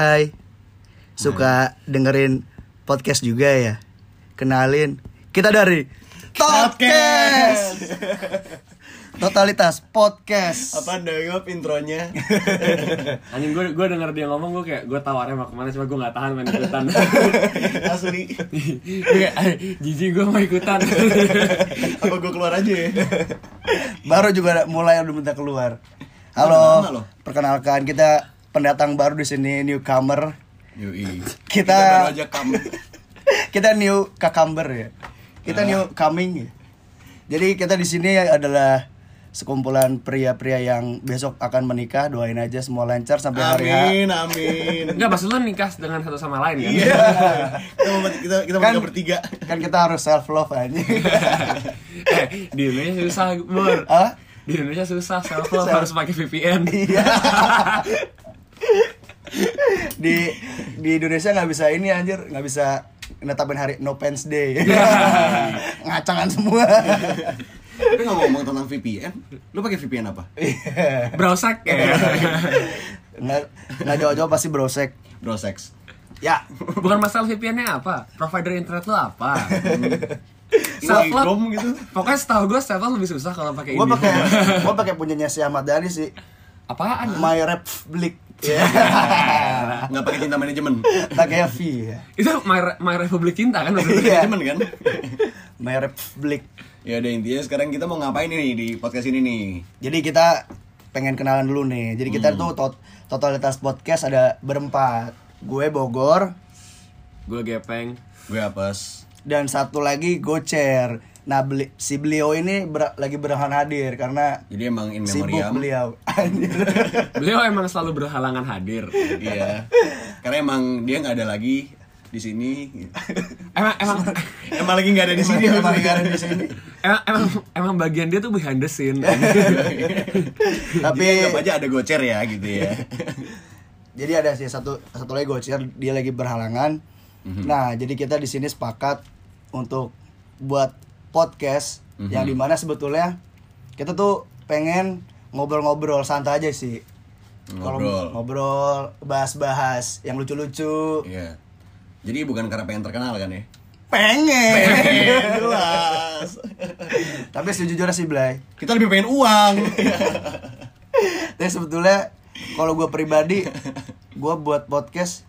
Hai, suka dengerin podcast juga ya? Kenalin, kita dari Totcast Totalitas Podcast Apa dengop intronya? Anjing gue gue denger dia ngomong gue kayak gue tawarnya mau ke mana cuma gue nggak tahan main ikutan. Asli. Gue kayak "Ay, jijik gue mau ikutan. Apa gue keluar aja ya? Baru juga mulai udah minta keluar Halo, perkenalkan kita pendatang baru di sini newcomer Yoi. Kita- baru aja kita new cucumber ya kita new coming ya. jadi kita di sini adalah sekumpulan pria-pria yang besok akan menikah doain aja semua lancar sampai hari H Amin, amin. Enggak maksud lu nikah dengan satu sama lain kan? Iya. Kita mau kita kita Kan- bertiga. kan kita harus self love aja eh di Indonesia susah bur. Hah? Di Indonesia susah self love harus pakai VPN. Iya. di di Indonesia nggak bisa ini anjir nggak bisa netapin hari no pants day ngacangan semua Tapi ngomong-ngomong tentang VPN, lu pakai VPN apa? Browsek ya. nggak nggak jauh-jauh pasti brosek Bro sex. ya Bukan masalah VPN-nya apa? Provider internet lu apa? Self Self love gitu. Pokoknya setahu gue self love lebih susah kalau pakai gue ini. pakai gue pakai punyanya si Ahmad Dhani sih Apaan? My Republic ya Enggak pakai cinta manajemen. pakai V ya Itu My, My Republic Cinta kan maksudnya? Iya. Manajemen kan? My Republic Ya udah intinya sekarang kita mau ngapain nih di podcast ini nih? jadi kita pengen kenalan dulu nih jadi kita tuh tot- totalitas podcast ada berempat gue Bogor Gue gepeng. Gue apes. dan satu lagi Gocer nah beli, si beliau ini ber- lagi berhalangan hadir karena Jadi emang in sibuk memoriam. beliau Anjir. Beliau emang selalu berhalangan hadir. Iya. Karena emang dia nggak ada lagi di sini. Emang emang emang lagi nggak ada di sini. Emang nggak ada di sini emang, emang, emang bagian dia tuh behind the scene. tapi anggap aja ada gocer ya gitu ya. jadi ada sih satu satu lagi Gocer dia lagi berhalangan nah jadi kita di sini sepakat untuk buat podcast yang di mana sebetulnya kita tuh pengen ngobrol-ngobrol santai aja sih Ngobrol. ngobrol bahas-bahas yang lucu-lucu Iya. Jadi bukan karena pengen terkenal kan ya? pengen Jelas. tapi sejujurnya sih Blay Kita lebih pengen uang. tapi sebetulnya kalau gue pribadi gue buat podcast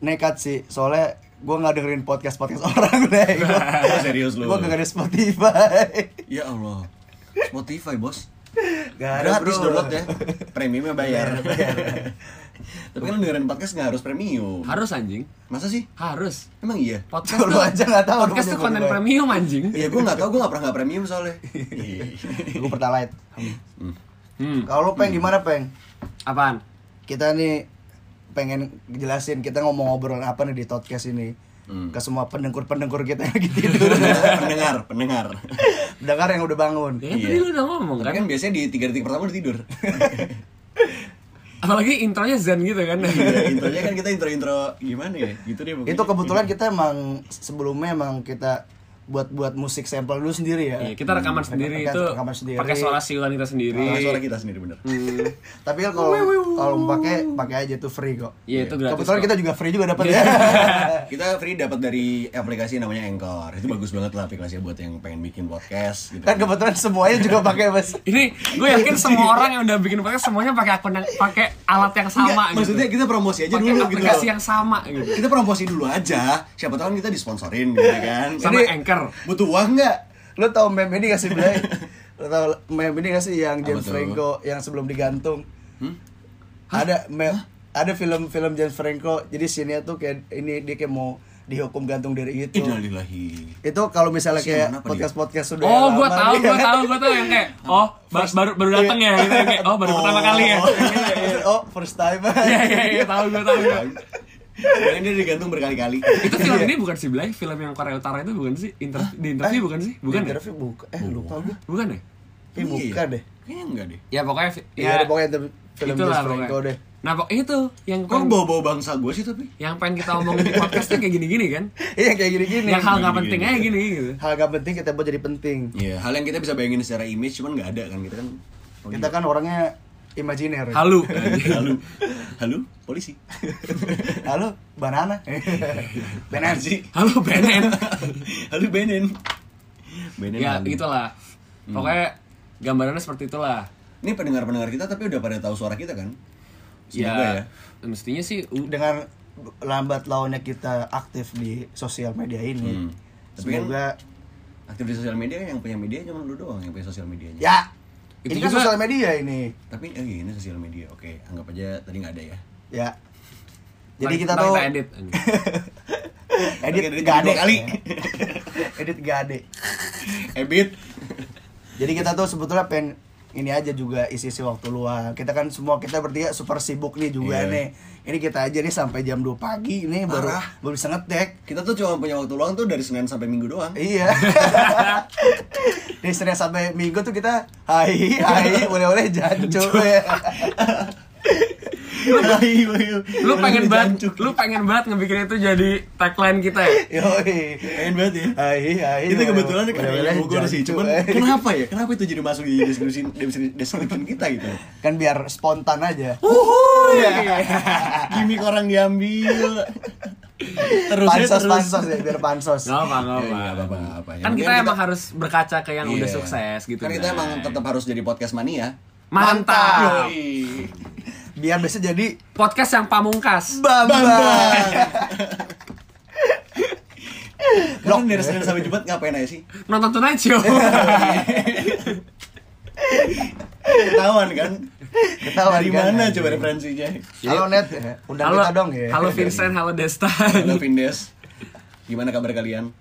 nekat sih soalnya gue nggak dengerin podcast podcast orang deh Serius lu. gue dengerin Spotify Ya Allah. Spotify, Bos. Gak ada Gratis download ya. Premiumnya bayar. Tapi kan dengerin podcast nggak harus premium. Harus anjing. Masa sih? Harus. Emang iya? Podcast Lu tuh, aja nggak tahu podcast tuh konten premium anjing. Iya, gue nggak tahu, gue nggak pernah nggak premium soalnya. Iya. gue pertalite Hmm. kalau lu peng gimana peng Apaan? kita nih pengen jelasin kita ngomong ngobrol apa nih di podcast ini Hmm. ke semua pendengkur-pendengkur kita yang lagi tidur pendengar, pendengar. dengar yang udah bangun Ya Iya. tadi lu udah ngomong Tapi kan. kan biasanya di tiga detik pertama udah tidur. Apalagi intronya zen gitu kan. Iya, intronya kan kita intro-intro gimana ya? Gitu deh pokoknya. itu kebetulan kita emang sebelumnya emang kita buat buat musik sampel dulu sendiri ya Iya, kita rekaman sendiri Rekaman- itu rekaman sendiri. pakai suara siulan kita sendiri. Pakai suara kita sendiri bener. Hmm. tapi kan kalau kalau pakai pakai aja tuh free kok Iya, itu gratis. kebetulan kok. kita juga free juga dapat ya Kita free dapat dari aplikasi namanya Anchor. Itu bagus banget lah aplikasi buat yang pengen bikin podcast gitu. kan kebetulan semuanya juga pakai mas Ini gue yakin semua orang yang udah bikin podcast semuanya pakai akun yang pakai alat yang sama Enggak, gitu. maksudnya kita promosi aja pakai dulu gitu. aplikasi yang sama gitu. Kita promosi dulu aja. Siapa tahu kan kita disponsorin gitu kan. Sama Ini- Anchor. Butuh uang nggak? lo tau meme ini gak sih Blay? lo tau meme ini gak sih yang Apa James? Franco yang sebelum digantung Hmm? ada meme ada film-film James Franco jadi sini tuh kayak ini dia kayak mau dihukum gantung diri gitu Innalillahi. itu kalau misalnya kayak mana apa podcast podcast sudah Oh, gue lama tahu, nih. gue tahu, gue tahu yang kayak, oh, ba- baru baru datang ya, gitu kayak, oh, baru pertama kali ya. oh first time Iya, iya, iya, tahu, gue tahu. Sekarang dia digantung berkali-kali. Itu film ini bukan sih, Blay? Film yang Korea Utara itu bukan sih? Inter di interview bukan sih? Bukan ya? interview bukan eh lupa gue Bukan ya? eh bukan deh Kayaknya enggak deh. Ya pokoknya Iya, ada pokoknya inter- film itulah Franco pokoknya. deh. Nah, pok itu yang Kok pengen, bawa-bawa bangsa gue sih tapi? yang pengen kita omongin di podcast tuh kayak gini-gini kan? Iya kayak gini-gini. Yang hal nggak gini-gini. penting aja gini gitu. Hal gak penting kita buat jadi penting. Iya, hal yang kita bisa bayangin secara image cuman nggak ada kan kita kan. oh Kita iya. kan orangnya imajiner. Halu. Halo. Halo, polisi. Halo, banana. Benar sih. Halo Benen. Halo Benen. Benen. ya halo. itulah. Pokoknya gambarannya seperti itulah. Ini pendengar-pendengar kita tapi udah pada tahu suara kita kan? Ya, Semoga ya. mestinya sih Dengan lambat launnya kita aktif di sosial media ini. Hmm. Tapi kan- Semoga Aktif di sosial media yang punya media cuma lu doang yang punya sosial medianya. ya Itu ini kan sosial media ini. Tapi eh, ini sosial media. Oke, anggap aja tadi nggak ada ya. Ya. Jadi kita tuh kita edit. edit Edit gak ada kali. edit gak ada. Ebit. Jadi kita tuh sebetulnya pengen ini aja juga isi-isi waktu luang. Kita kan semua kita bertiga super sibuk nih juga Iya. nih. Ini kita aja nih sampai jam 2 pagi nih baru Parah. baru bisa ngetek. Kita tuh cuma punya waktu luang tuh dari Senin sampai Minggu doang. Iya. Dari Senin sampai Minggu tuh kita hai hai boleh-boleh jancu ya. Woy. lu pengen banget lu pengen banget ngebikin itu jadi tagline kita ya Yoi. pengen banget ya. Hai hai. itu kebetulan kan boleh-boleh yang Bogor sih. Cuman kenapa ya? Kenapa itu jadi masuk di deskripsi deskripsi, kita gitu? Kan biar spontan aja. Gimik orang diambil. Terus ya, pansos terus. pansos ya biar pansos. nggak apa nggak Ya, apa iya, apa-apa, apa. kan Yang kita penting emang harus berkaca ke yang udah Iya. sukses gitu Kan kita guys. emang tetap harus jadi podcast mania. mantap Yoi. Biar bisa jadi podcast yang pamungkas Bambang. Lo kan dari Senin sampai Jumat ngapain aja sih? nonton Tonight Show Ketahuan kan? Ketahuan Dari kan, mana coba referensinya? Halo Net, ya. undang halo kita dong ya. halo Vincent halo Desta Halo Vindes. Gimana kabar kalian?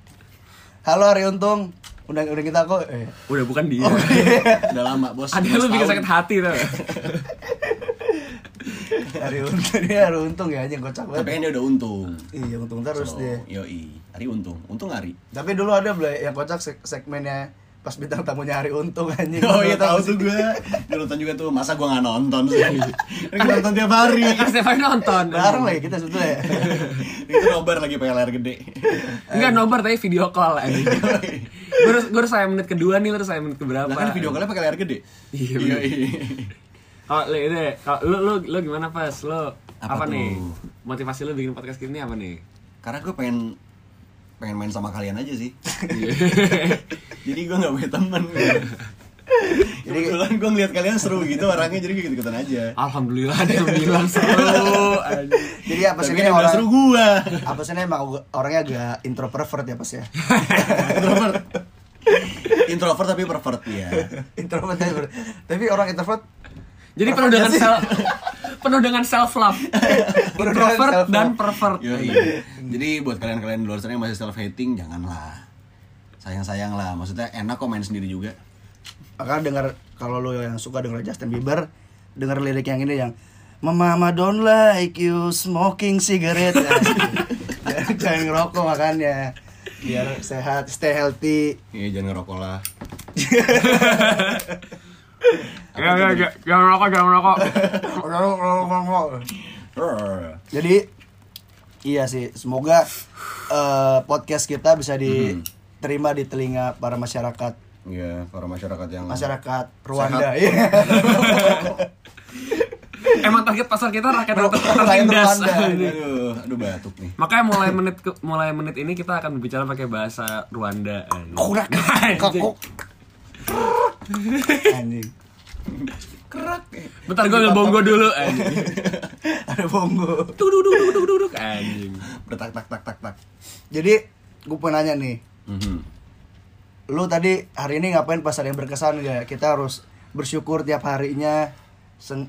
Halo Ari Untung, undang undang kita kok. Eh. udah bukan dia Udah lama, Bos. ada lu bikin sakit hati tuh Ari Untung dia Ari Untung ya anjing kocak Tapi banget. kan dia udah untung. Iya untung terus So, dia. Yoi. Ari untung. Untung Ari. Tapi dulu ada beli yang kocak seg- segmennya pas bintang tamunya Ari Untung anjing. Oh iya tahu tuh gue. Gue nonton juga tuh. Masa gue nggak nonton sih? Gue nonton tiap hari. kan Stefan nonton Bareng lagi kita sebetulnya. Itu nobar lagi PLR gede. enggak nomor tapi video call anjing gue harus gue harus saya menit kedua nih lu harus saya menit keberapa Lah kan video callnya pakai layar gede. Iya, Lu ini kalau lu lu lu gimana pas lu Apa apa, nih motivasi lu bikin podcast ini apa nih Karena gue pengen pengen main sama kalian aja sih. Jadi gue nggak punya temen. Jadi kebetulan gue ngeliat kalian seru gitu orangnya jadi gue ikut-ikutan aja. Alhamdulillah ada yang bilang seru. Jadi apa sih Tapi ini orang seru gue. apa sih ini emang orangnya agak introvert ya pas ya. Introvert. Introvert tapi pervert ya. introvert bro. tapi orang introvert Jadi penuh dengan self penuh dengan self love. Penuh dengan Introvert dan pervert. Yoi. Jadi buat kalian-kalian di luar sana yang masih self hating janganlah. Sayang-sayang lah. Maksudnya enak kok main sendiri juga. Maka dengar kalau lo yang suka dengar Justin Bieber, dengar lirik yang ini yang Mama, Mama don't like you smoking cigarette. jangan, jangan ngerokok makanya. Biar sehat, stay healthy. Iya jangan ngerokok lah. Ya ya ya, jangan rokok, jangan rokok. Rrrr. Jadi iya sih, semoga eh, podcast kita bisa diterima di telinga para masyarakat Iya, para masyarakat yang masyarakat Rwanda. Iya. Emang target pasar kita rakyat tertindas. Aduh, aduh batuk nih. Makanya mulai menit ke, mulai menit ini kita akan berbicara pakai bahasa Rwanda. Kurak. Anjing. Kerak. eh. Bentar gue ngebongo dulu anjing. Ada bongo. Duk duk duk duk duk duk anjing. Bertak tak tak tak tak. Jadi gue pengen nanya nih, Mhm. lu tadi hari ini ngapain pas ada yang berkesan gak? Kita harus bersyukur tiap harinya.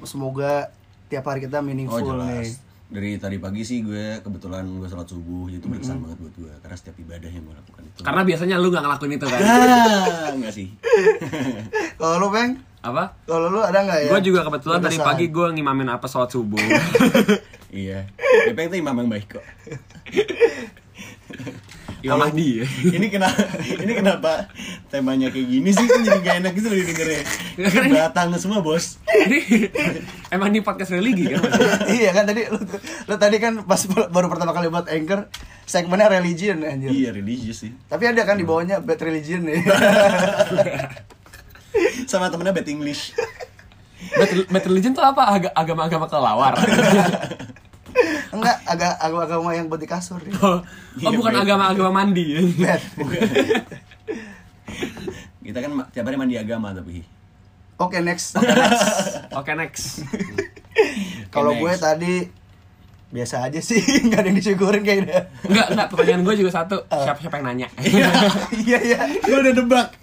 Semoga tiap hari kita Oh meaningful nih. Dari tadi pagi sih gue kebetulan gue sholat subuh itu berkesan banget buat gue karena setiap ibadah yang gue lakukan itu. Karena biasanya lu gak ngelakuin itu kan. Ah, enggak sih. Kalau lu peng, Apa? kalau lu ada nggak ya? Gue juga kebetulan tadi berkesan? pagi gue ngimamin apa sholat subuh. iya. Gue itu imam yang baik kok. Imam Mahdi ya. ini kenapa ini kenapa temanya kayak gini sih kan jadi gak enak gitu loh didengarnya batang semua bos Ini emang ini podcast religi kan? iya kan tadi lu, lu tadi kan pas baru pertama kali buat anchor segmennya religion anjir. iya religius sih Tapi ada kan di bawahnya bad religion nih. sama temennya bad English Bad, bad religion tuh apa? Aga- Agama-agama kelawar. Enggak, agak agama-agama yang buat di kasur. ya. oh, oh, Iya, bukan agama-agama mandi. Bad. Kita kan tiap hari mandi agama tapi. Oke, next. Oke, next. Kalau next. gue tadi biasa aja sih, nggak ada yang disyukurin kayaknya. Enggak, enggak, pertanyaan gue juga satu. Siapa siapa yang nanya? Iya, iya. gue udah nebak.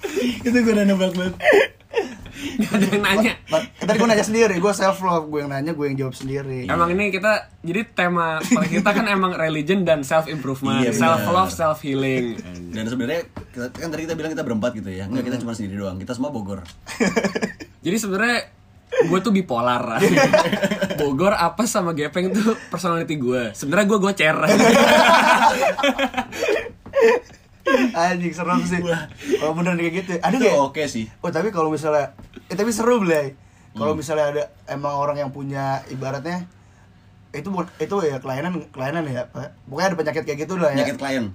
Itu gue udah nebak banget. Enggak ada yang nanya. Tadi gue nanya sendiri, gue self love, gue yang nanya, gue yang jawab sendiri. Emang ini kita jadi tema kita kan emang religion dan self improvement, Iya, self love, self healing. Dan sebenarnya kita- kan tadi kita bilang kita berempat gitu ya. Enggak, kita cuma sendiri doang. Kita semua Bogor. Jadi sebenarnya gue tuh bipolar. Bogor apa sama Gepeng tuh personality gue. Sebenarnya gue gocer. Anjing serem sih. Kalau beneran kayak gitu, ada nggak? ya? oke sih. Oh tapi kalau misalnya, eh tapi seru belai. Kalau misalnya ada emang orang yang punya ibaratnya itu itu ya kelainan kelainan ya pokoknya ada penyakit kayak gitu lah ya Penyakit klien.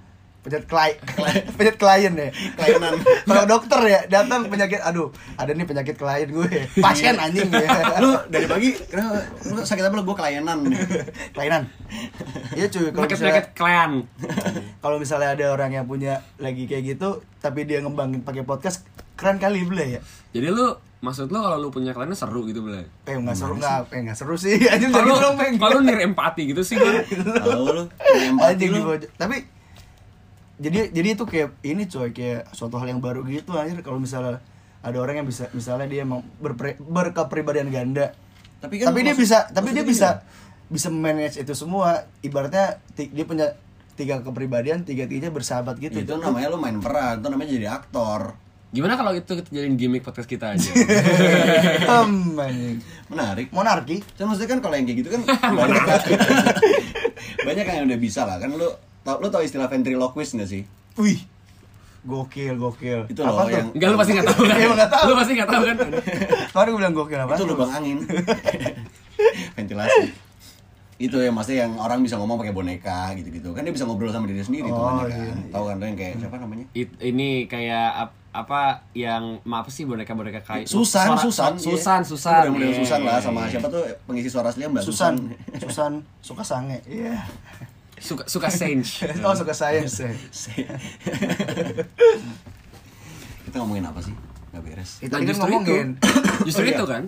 Penyakit klien penyakit klien ya. Kelainan. kalau dokter ya datang penyakit aduh ada nih penyakit klien gue. Pasien anjing ya lu dari pagi kenapa lu sakit apa lu? Gue kelainan. Kelainan. Iya cuy kalau misalnya penyakit klan. kalau misalnya ada orang yang punya lagi kayak gitu tapi dia ngembangin pakai podcast keren kali beli ya. Jadi lu maksud lu kalau lu punya kliennya seru gitu belai? eh nggak seru nggak eh nggak seru sih. Anjing jadi Kalau dong peng kalau nir empati gitu sih gue. tahu lu empati anjing lu. tapi jadi jadi itu kayak ini coy kayak suatu hal yang baru gitu anjir. Kalau misalnya ada orang yang bisa misalnya dia emang berpre- berkepribadian ganda. Tapi kan tapi dia maksud- bisa tapi dia bisa gini, bisa manage itu semua. Ibaratnya dia punya tiga kepribadian tiga tiganya bersahabat gitu. Itu namanya lu main peran itu namanya jadi aktor. Gimana kalau itu kita jadiin gimmick podcast kita aja? Hmm, menarik. Monarki. Kan maksudnya kan kalau yang kayak gitu kan banyak banyak yang udah bisa lah. Kan lu tau lu tau istilah ventriloquist gak sih? Wih. Gokil gokil. Itu apa loh tuh? yang- Enggak lu pasti nggak tahu kan? Emang nggak tahu. Lu pasti nggak tahu kan? Kemarin gue bilang gokil apa? Itu tuh? lubang angin. Ventilasi. Itu ya maksudnya yang orang bisa ngomong pakai boneka gitu-gitu. Kan dia bisa ngobrol sama diri sendiri tuh Oh, kan. iya, tahu kan yang kayak siapa namanya? It- ini kayak ap- apa yang apa sih boneka-boneka kayak Susan Suara- Susan Susan iya. Susan Udah model Iya, Susan lah iya, sama iya. siapa tuh pengisi suara asli Mbak Susan Susan. Susan suka sange. Iya suka suka change oh suka science ya kita ngomongin apa sih? Nggak beres. Itu Nah, justru ngomongin. Itu justru Oh, iya. itu kan.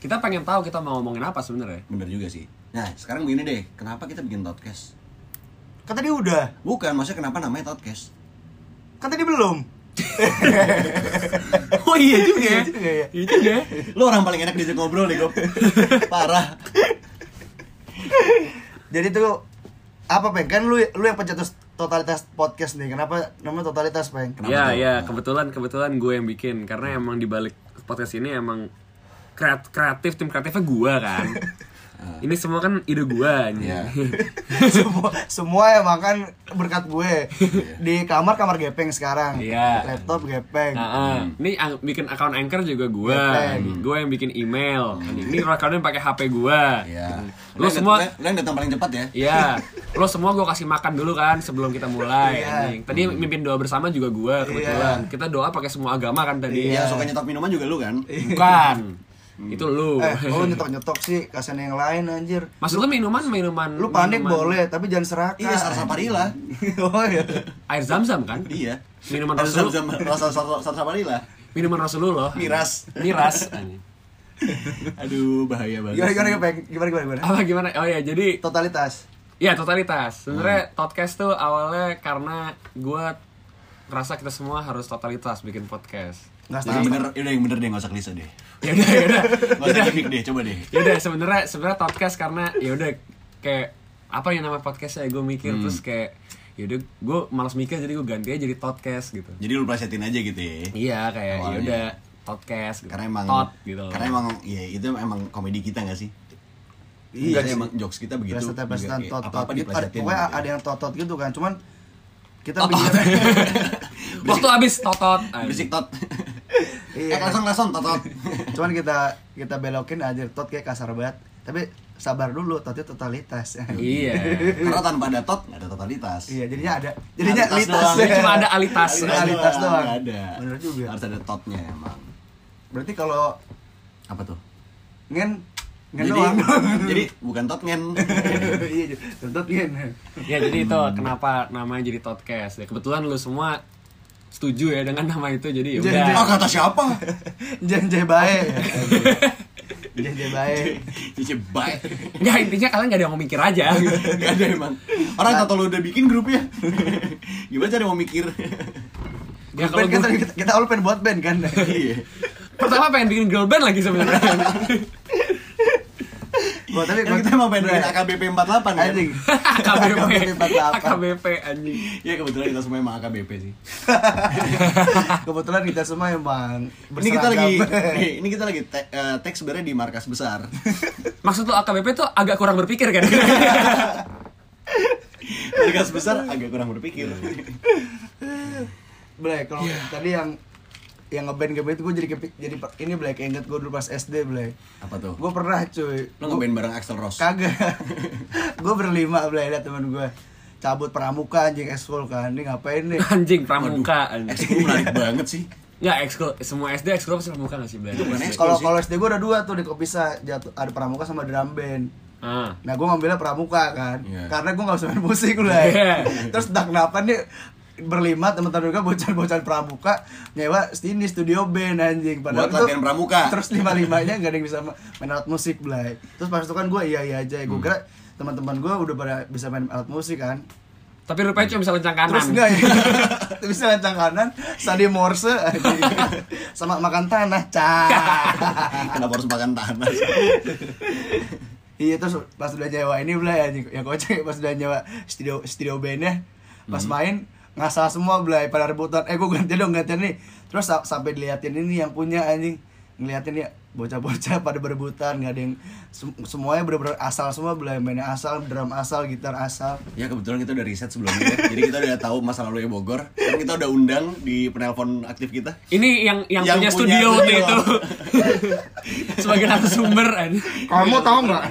Kita pengen tahu kita mau ngomongin apa sebenarnya. Bener juga sih. Nah sekarang begini deh. Kenapa kita bikin podcast? Kan tadi udah. Bukan maksudnya kenapa namanya podcast? Kan tadi belum. Oh iya juga ya. Iya juga ya. iya ya. lu orang paling enak diajak ngobrol nih Gop. Parah. Jadi tuh apa peng kan lu lu yang pencetus totalitas podcast nih. Kenapa namanya totalitas peng Kenapa ya ya kebetulan kebetulan gue yang bikin. Karena emang di balik podcast ini emang kreat- kreatif tim kreatifnya gue kan ini semua kan ide gue Iya. semua semua emang kan berkat gue. Di kamar kamar gepeng sekarang. Iya. laptop gepeng. Nah, ah. ini ang- bikin akun anchor juga gue gue yang bikin email. Ini rekodnya pakai hp gue ya Lu semua- lu yang datang paling cepat ya? Iya, lo semua gue kasih makan dulu kan sebelum kita mulai. Iya. anjing. Tadi mimpin doa bersama juga gue kebetulan. Kita doa pakai semua agama kan tadi. yang suka nyetok minuman juga lu kan? Bukan, itu lu. eh lu nyetok nyetok sih kasihan yang lain anjir Maksud lu minuman minuman. lu panik minuman- boleh tapi jangan serakah iya sarsaparilla oh iya Air zam-zam kan? iya Minuman Rasa Rasul. zam- rasa sar- sarsaparilla Minuman Rasulullah. miras Miras. aduh bahaya banget gimana gimana gimana gimana gimana Apa gimana? Oh ya, jadi totalitas ya totalitas. Sebenarnya podcast tuh awalnya karena gue ngerasa kita semua harus totalitas bikin podcast. Nggak yang setengah bener udah yang bener deh gak usah klise deh Ya udah, ya udah. gak usah gimmick deh coba deh yaudah sebenarnya sebenarnya podcast karena ya udah kayak apa yang nama podcast ya gue mikir Hmm. terus kayak yaudah gue malas mikir jadi gue ganti aja jadi podcast gitu jadi lu plesetin aja gitu ya iya kayak Awalnya. yaudah podcast gitu. karena emang tot gitu loh. karena emang ya itu emang komedi kita gak sih Iya sih. emang jokes kita begitu Plesetan plesetan kayak tot tot apa-apa gitu. Ada, pokoknya gitu ya. ada yang tot tot gitu kan cuman kita Totot. bikin waktu habis totot berisik tot Iya. eh langsung langsung totot cuman kita kita belokin aja tot kayak kasar banget tapi sabar dulu totnya totalitas iya karena tanpa ada tot gak ada totalitas iya jadinya ada jadinya Alitas doang. Cuma ada alitas. Alitas, alitas doang. Nggak ada Bener juga. harus ada totnya emang berarti kalau apa tuh ngen ngen Jadi, doang jadi bukan tot ngen. iya tetep ngen Ya jadi itu kenapa namanya jadi podcast ya. Kebetulan lu semua setuju ya dengan nama itu jadi ya udah. Ah kata siapa? janjay bae janjay bae Cici baik. Enggak intinya kalian gak ada yang mau mikir aja. Gak ada emang. Orang tato lu udah bikin grupnya. Gimana cara mau mikir? ya Band kalau kita, kita, kita awal pengen buat band kan Iya. pertama pengen bikin girl band lagi sebenarnya. Gua tapi Kan kita emang pengen bikin AKBP 48 kan? anjing AKBP, 48. AKBP anjing. Ya kebetulan kita semua emang AKBP sih. kebetulan kita semua emang Ini kita lagi nih, ini kita lagi te- eh, teks sebenarnya di markas besar. Maksud lu AKBP tuh agak kurang berpikir kan? markas besar agak kurang berpikir. Blay, kalau tadi yang yang ngeband ngeband itu gue jadi kepi- jadi ini Blay keinget gue dulu pas SD Blay Apa tuh? gue pernah cuy Lo ngeband bareng Axel Rose. kagak gue berlima Blay liat temen gue cabut pramuka anjing eskul kan ini ngapain nih anjing pramuka anjing. Ekskul menarik banget sih. Enggak ekskul semua SD ekskul pasti pramuka gak sih ekskul. kalau kalau SD gue ada dua tuh di Kopisa jatuh ada pramuka sama drum band Ah. Nah gue ngambilnya pramuka kan Iya. Karena gue gak bisa main musik lah Iya. Terus entah kenapa nih berlima teman-teman gue bocah-bocah pramuka nyewa sini studio band anjing Buat tuh- latihan pramuka. terus lima limanya gak ada yang bisa ma- main alat musik belai terus pas itu kan gue iya iya aja gue Hmm. kira teman-teman gue udah pada bisa main alat musik kan. Tapi rupanya cuma bisa lencang kanan. terus enggak ya? Bisa lencang kanan sandi morse anjing. sama makan tanah cah Kenapa harus makan tanah? Iya terus pas udah nyewa ini belai anjing. Yang kocak pas udah nyewa studio studio bandnya. Pas main ngasal semua belai pada rebutan. Eh gue ganti dong ganti nih. Terus sa- sampai diliatin ini yang punya anjing ngeliatin ya bocah-bocah pada berebutan nggak ada yang sem- semuanya bener-bener asal semua belai mainnya asal drum asal gitar asal Ya kebetulan kita udah riset sebelumnya ya. Jadi kita udah tahu masa lalu Bogor. Sekarang kita udah undang di penelpon aktif kita. Ini yang yang, Yang punya, punya studio waktu itu. Sebagai narasumber kamu tahu nggak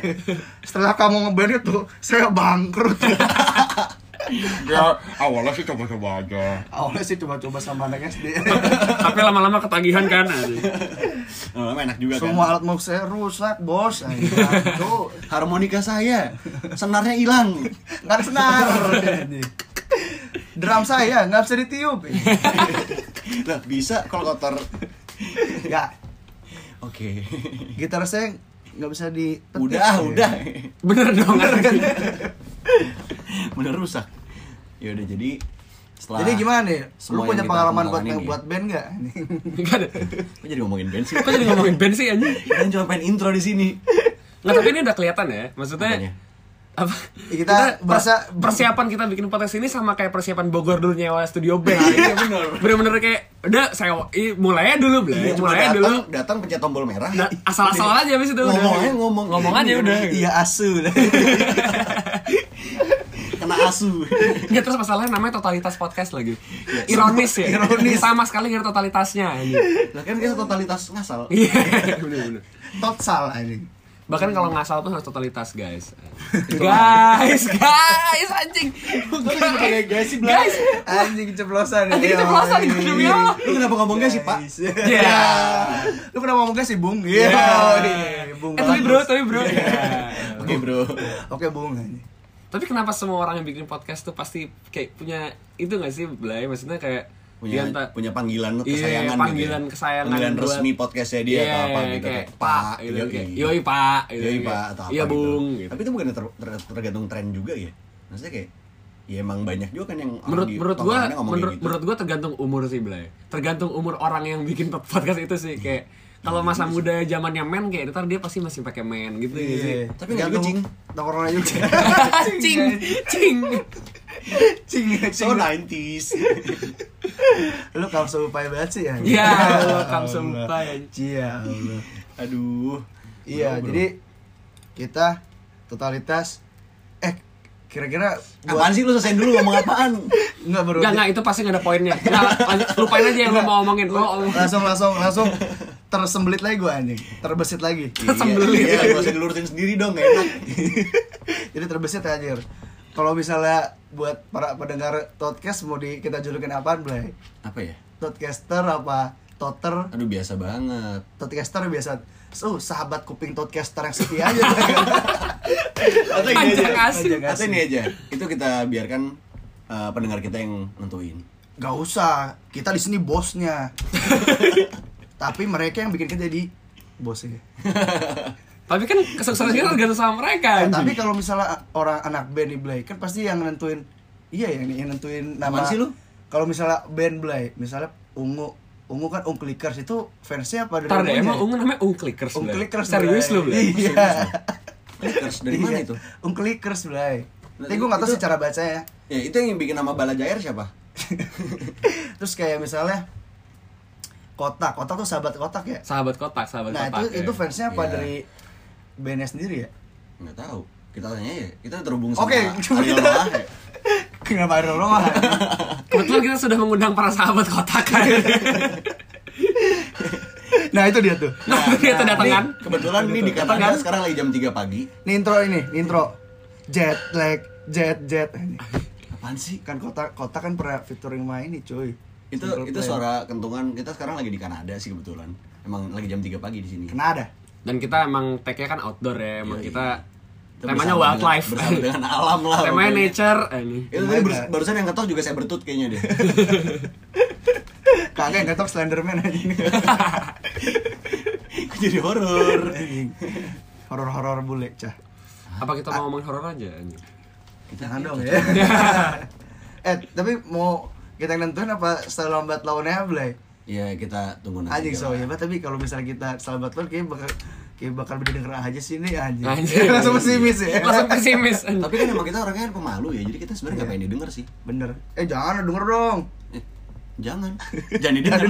setelah kamu ngeband itu saya bangkrut ya awalnya sih coba-coba aja awalnya sih coba-coba sama anak SD Tapi lama-lama ketagihan kan anjing. Lama enak juga kan. semua alat musik saya rusak bos. Tuh, Harmonika saya, senarnya hilang. nggak ada senar drum saya nggak bisa ditiup Lah bisa kalau kotor. ya Oke. gitar saya nggak bisa di Udah, udah. Bener dong anjing. Bener rusak. Ya udah jadi setelah jadi gimana nih lu semua punya kita pengalaman buat ini. buat band nggak Enggak ada. Kok jadi ngomongin band sih? Kok jadi ngomongin band sih anjing? Kita cuma pengen intro di sini. Nggak, tapi ini udah kelihatan ya. Maksudnya Apanya? apa? Kita berasa- persiapan kita bikin podcast ini sama kayak persiapan Bogor dulu nyewa studio band. Iya bener. Bener-bener kayak udah saya i- mulainya dulu, Blay. Iya, cuma Mulainya datang, dulu. datang pencet tombol merah. Nah, asal-asalan aja habis itu udah. Ngomong aja, ngomong. Ngomong aja udah. iya asu Kena asu. Nggak terus masalahnya namanya totalitas podcast lagi. Ironis ya. Ironis. Sama sekali nggak totalitasnya. Lah kan kita totalitas ngasal. Iya, bener-bener. total anjing Bahkan kalau ngasal tuh harus totalitas, guys. guys, guys, anjing. Guys Blay. Guys, anjing keceplosan ya. Anjing keceplosan, demi Allah. Lu kenapa ngomong guys sih, Pak? Iya. lu pernah ngomong gak sih bung iya Iya. bung Eh, tapi bro, tapi bro. Oke, Bro. oke bung anjing. Tapi kenapa semua orang yang bikin podcast tuh pasti kayak punya itu gak sih, Blay? Maksudnya kayak punya di anta- punya panggilan Iya, kesayangan panggilan gitu ya. kesayangan panggilan buat- resmi podcastnya dia Iya, atau apa gitu kayak Pak, gitu, yoi. kayak, yoi Pak, gitu, yoi pak atau apa iya gitu. bung, gitu. tapi itu bukan ter- ter- tergantung tren juga ya maksudnya kayak ya emang banyak juga kan yang menurut di menurut gua menurut gitu. menurut gua tergantung umur sih Blay tergantung umur orang yang bikin podcast itu sih kayak kalau masa muda zamannya men kayak ntar dia pasti masih pakai men gitu ya sih? Iya. Tapi nggak Cing. Tongkrongan juga. cing. Cing. Cing, so cing. 90s Lu kaum seupaya banget sih ya. ya Allah. kamu sumpah ya Iya, aduh. Iya, jadi kita totalitas eh kira-kira apaan sih lu selesaiin dulu ngomong apaan? Enggak baru Enggak, enggak, itu pasti nggak ada poinnya. Enggak, lupain aja yang lo mau ngomongin Lo ngomong langsung langsung langsung tersembelit lagi gua anjing. Terbesit lagi. Tersembelit. iya, iya gak usah dilurutin sendiri dong gak enak Jadi terbesit anjir. Kalau misalnya buat para pendengar podcast mau di kita julukin apaan, Blay? apa ya Podcaster apa? Toter? aduh biasa banget Podcaster biasa oh sahabat kuping podcaster yang setia aja Atau ini Panjang aja. Atau ini aja. Itu kita biarkan eh, pendengar kita yang nentuin. Gak usah, kita di sini bosnya. Tapi mereka yang bikin kita jadi bosnya. Tapi kan kesuksesan kita tergantung sama mereka anjing. tapi kalau misalnya orang anak band di Blay kan pasti yang nentuin iya yang, yang nentuin nama Apaan sih lu? Kalau misalnya band Blay, misalnya Ungu Ungu kan Ung Clickers itu fansnya apa dari Ntar deh, emang Ungu namanya Ung Clickers Ung Blay? Clickers Serius lu Blay? Iya. Clickers dari mana Iya. itu? Ung Clickers Blay. Nah, Tapi gue gak tau itu- sih cara bacanya. Ya, itu yang bikin nama Bala Jair siapa? Terus kayak misalnya Kotak, Kotak tuh sahabat Kotak ya. Sahabat kotak, sahabat Nah kotak itu ya. itu fansnya apa Iya. dari bandnya sendiri ya? Nggak tahu. Kita tanya ya. Kita terhubung Oke, sama coba Ariel kita- Noah ya. Kenapa ada orang Kebetulan kita sudah mengundang para sahabat kotak kan Nah itu dia tuh. Nah, kita datang kan Kebetulan ini di Datang Kanada kan? sekarang lagi jam 3 pagi. Ini intro ini, intro. Jet lag, jet jet. Ini. Apaan sih? Kan kotak kotak kan pernah featuring sama ini cuy. Itu Simple itu Plan. suara kentungan. Kita sekarang lagi di Kanada sih kebetulan. Emang lagi jam 3 pagi di sini. Kenapa? Dan kita emang tag-nya kan outdoor ya Emang Iya, kita Kita Temanya bersama wildlife dengan- Bersama dengan alam lah. Temanya nature eh, ini. Itu tadi bar- barusan yang ketok juga saya bertut kayaknya deh. Kagak yang ketok Slenderman anjing. Kok jadi horor. Anjing. Horor-horor bule, cah. Apa kita mau ngomongin horor aja ini? Jangan dong ya. eh, tapi mau kita yang nentuin apa style lambat lawannya Blay? Iya, kita tunggu nanti. Anjing so ya, tapi kalau misalnya kita selamat lawan kayak bakal kayak bakal didengar aja sih ini anjing. Anjing. Langsung pesimis ya. Langsung pesimis anjing. Tapi kan emang kita orangnya kan pemalu ya, jadi kita sebenarnya nggak pengen didengar sih. Bener. Eh jangan denger dong. Eh, jangan, jangan didengar.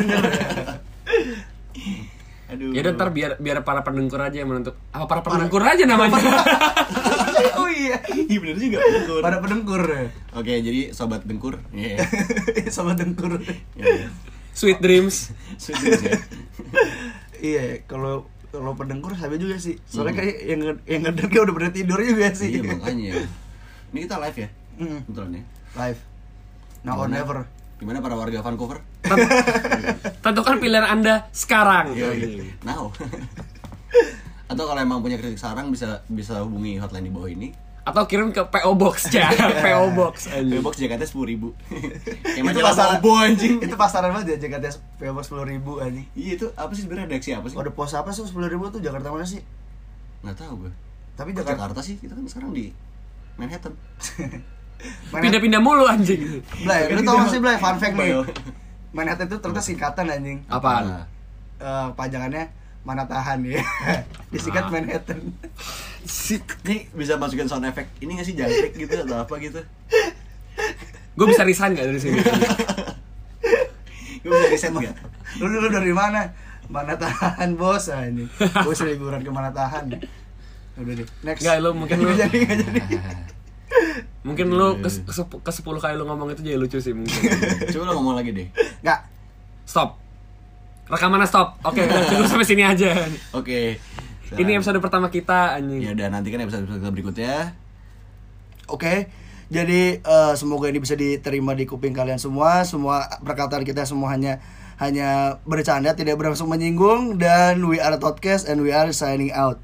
Aduh. Ya udah ntar biar biar para pendengkur aja yang menentuk. Apa para pendengkur aja namanya? oh iya. Iya bener juga. Dengkur. Pada pendengkur. Oke, jadi sobat dengkur. Iya. Sama dengkur. Iya. Sweet dreams. Sudah ya. iya, kalau kalau pendengkur sampai juga sih. Soalnya kayak yang yang ngedenger kayak udah pada tidur juga sih. Iya makanya. Ini kita live ya. Mm. Betulan ya. Live. Now or never. Gimana para warga Vancouver? Tentukan pilihan Anda sekarang. Iya, Now. Atau kalau emang punya kritik sarang bisa bisa hubungi hotline di bawah ini. Atau kirim ke PO Box ya, PO Box. anjing. Box Jakarta sepuluh ribu. Kayak Itu pasaran Bobo anjing. Itu pasaran banget ya Jakarta PO Box 10 ribu anjing. Iya itu apa sih sebenarnya redaksi apa sih? Kode pos apa sih 10 ribu tuh Jakarta mana sih? Nggak tahu gue. Tapi Jakarta, Jakarta sih kita kan sekarang di Manhattan. Pindah-pindah mulu anjing. Blay, lu tau gak sih Blay, fun fact nih Bio. Manhattan itu ternyata singkatan anjing Apaan? Nah, Eh, Pajangannya mana tahan ya Disingkat Ah. Manhattan Ini bisa masukin sound effect ini nggak sih jangkrik gitu atau apa gitu? Gue bisa resign gak dari sini? Gue bisa riset nggak? Lu dulu dari mana? Mana tahan bos anjing Gue sih liburan ke mana tahan Udah deh, next Nggak, lu mungkin lu- jadi, nggak jadi Mungkin lu ke, ke, sep- ke 10 kali lu ngomong itu jadi lucu sih mungkin. Coba lo ngomong lagi deh. Nggak, Stop. Rekamannya stop. Oke, udah cukup sampai sini aja. Oke. Ini episode pertama kita Ya anjing. udah nantikan episode episode berikutnya. Oke, jadi eh, semoga ini bisa diterima di kuping kalian semua. Semua perkataan kita semua hanya hanya bercanda, tidak berlangsung menyinggung. Dan we are podcast and we are signing out.